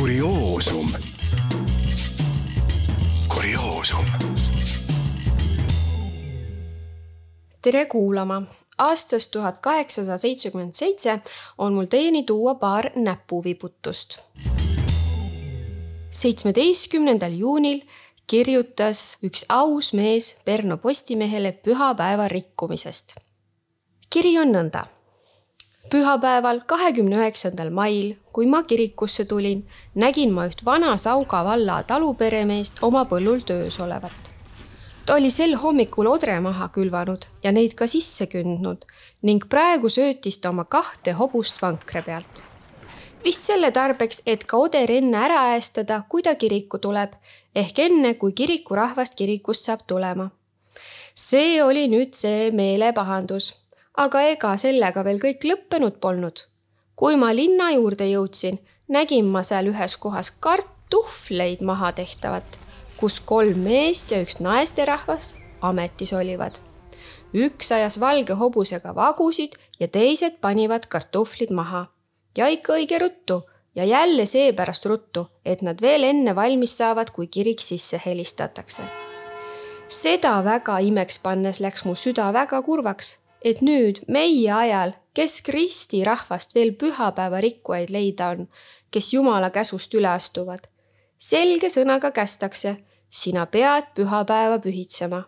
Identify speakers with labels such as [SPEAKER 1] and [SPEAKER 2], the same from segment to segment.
[SPEAKER 1] kurioosum. kurioosum. tere kuulama aastast tuhat kaheksasada seitsekümmend seitse on mul teieni tuua paar näpuvibutust. seitsmeteistkümnendal juunil kirjutas üks aus mees Perno Postimehele pühapäeva rikkumisest. kiri on nõnda pühapäeval, kahekümne üheksandal mail, kui ma kirikusse tulin, nägin ma üht vana Sauga valla taluperemeest oma põllul töös olevat. ta oli sel hommikul odre maha külvanud ja neid ka sisse kündnud ning praegu söötis ta oma kahte hobust vankre pealt. vist selle tarbeks, et ka oder enne ära äästada, kui ta kirikku tuleb, ehk enne, kui kirikurahvast kirikust saab tulema. see oli nüüd see meelepahandus aga ega sellega veel kõik lõppenud polnud. kui ma linna juurde jõudsin, nägin ma seal ühes kohas kartuhvleid maha tehtavat, kus kolm meest ja üks naisterahvas ametis olivad. üks ajas valge hobusega vagusid ja teised panivad kartuflid maha. ja ikka õige ruttu ja jälle seepärast ruttu, et nad veel enne valmis saavad, kui kirik sisse helistatakse. seda väga imeks pannes läks mu süda väga kurvaks et nüüd meie ajal keskristi rahvast veel pühapäeva rikkujaid leida on, kes Jumala käsust üle astuvad. selge sõnaga kästakse, sina pead pühapäeva pühitsema.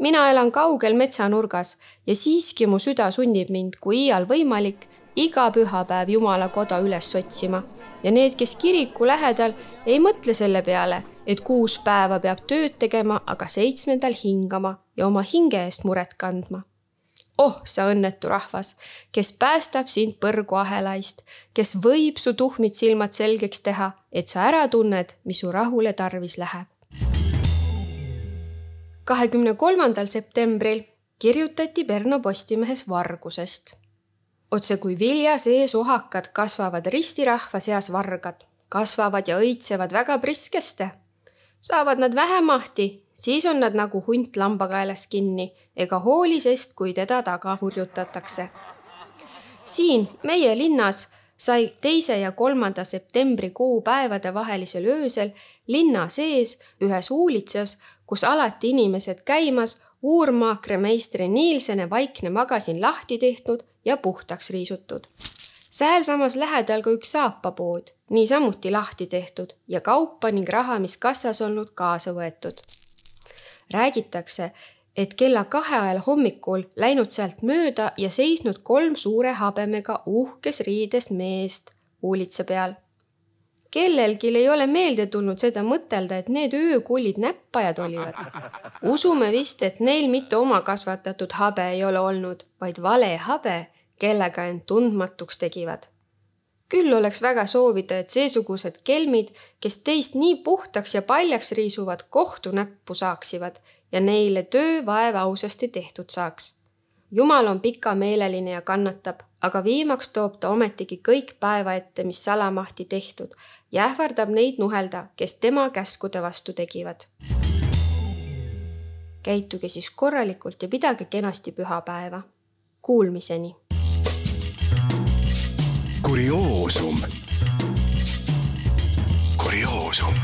[SPEAKER 1] mina elan kaugel metsanurgas ja siiski mu süda sunnib mind, kui iial võimalik, iga pühapäev Jumala koda üles otsima ja need, kes kiriku lähedal, ei mõtle selle peale, et kuus päeva peab tööd tegema, aga seitsmendal hingama ja oma hinge eest muret kandma oh sa õnnetu rahvas, kes päästab sind põrguahelaist, kes võib su tuhmid silmad selgeks teha, et sa ära tunned, mis su rahule tarvis läheb. kahekümne kolmandal septembril kirjutati Pärnu Postimehes vargusest. otse kui vilja sees ohakad kasvavad ristirahva seas vargad, kasvavad ja õitsevad väga priskeste saavad nad vähem mahti, siis on nad nagu hunt lambakaelas kinni ega hooli sest, kui teda taga hurjutatakse. siin meie linnas sai teise ja kolmanda septembri kuupäevade vahelisel öösel linna sees ühes huulitsas, kus alati inimesed käimas, uurmaakrmeistri Nielsene vaikne magasin lahti tehtud ja puhtaks riisutud sealsamas lähedal ka üks saapapood, niisamuti lahti tehtud ja kaupa ning raha, mis kassas olnud, kaasa võetud. Räägitakse, et kella kahe ajal hommikul läinud sealt mööda ja seisnud kolm suure habemega uhkes riides meest huulitsa peal. kellelgi ei ole meelde tulnud seda mõtelda, et need öökullid näppajad olivad. usume vist, et neil mitte oma kasvatatud habe ei ole olnud, vaid vale habe kellega end tundmatuks tegivad. Küll oleks väga soovida, et seesugused kelmid, kes teist nii puhtaks ja paljaks riisuvad, kohtunäppu saaksivad ja neile töövaev ausasti tehtud saaks. jumal on pikameeleline ja kannatab, aga viimaks toob ta ometigi kõik päeva ette, mis salamahti tehtud ja ähvardab neid nuhelda, kes tema käskude vastu tegivad käituge siis korralikult ja pidage kenasti pühapäeva. Kuulmiseni
[SPEAKER 2] kurioosum. kurioosum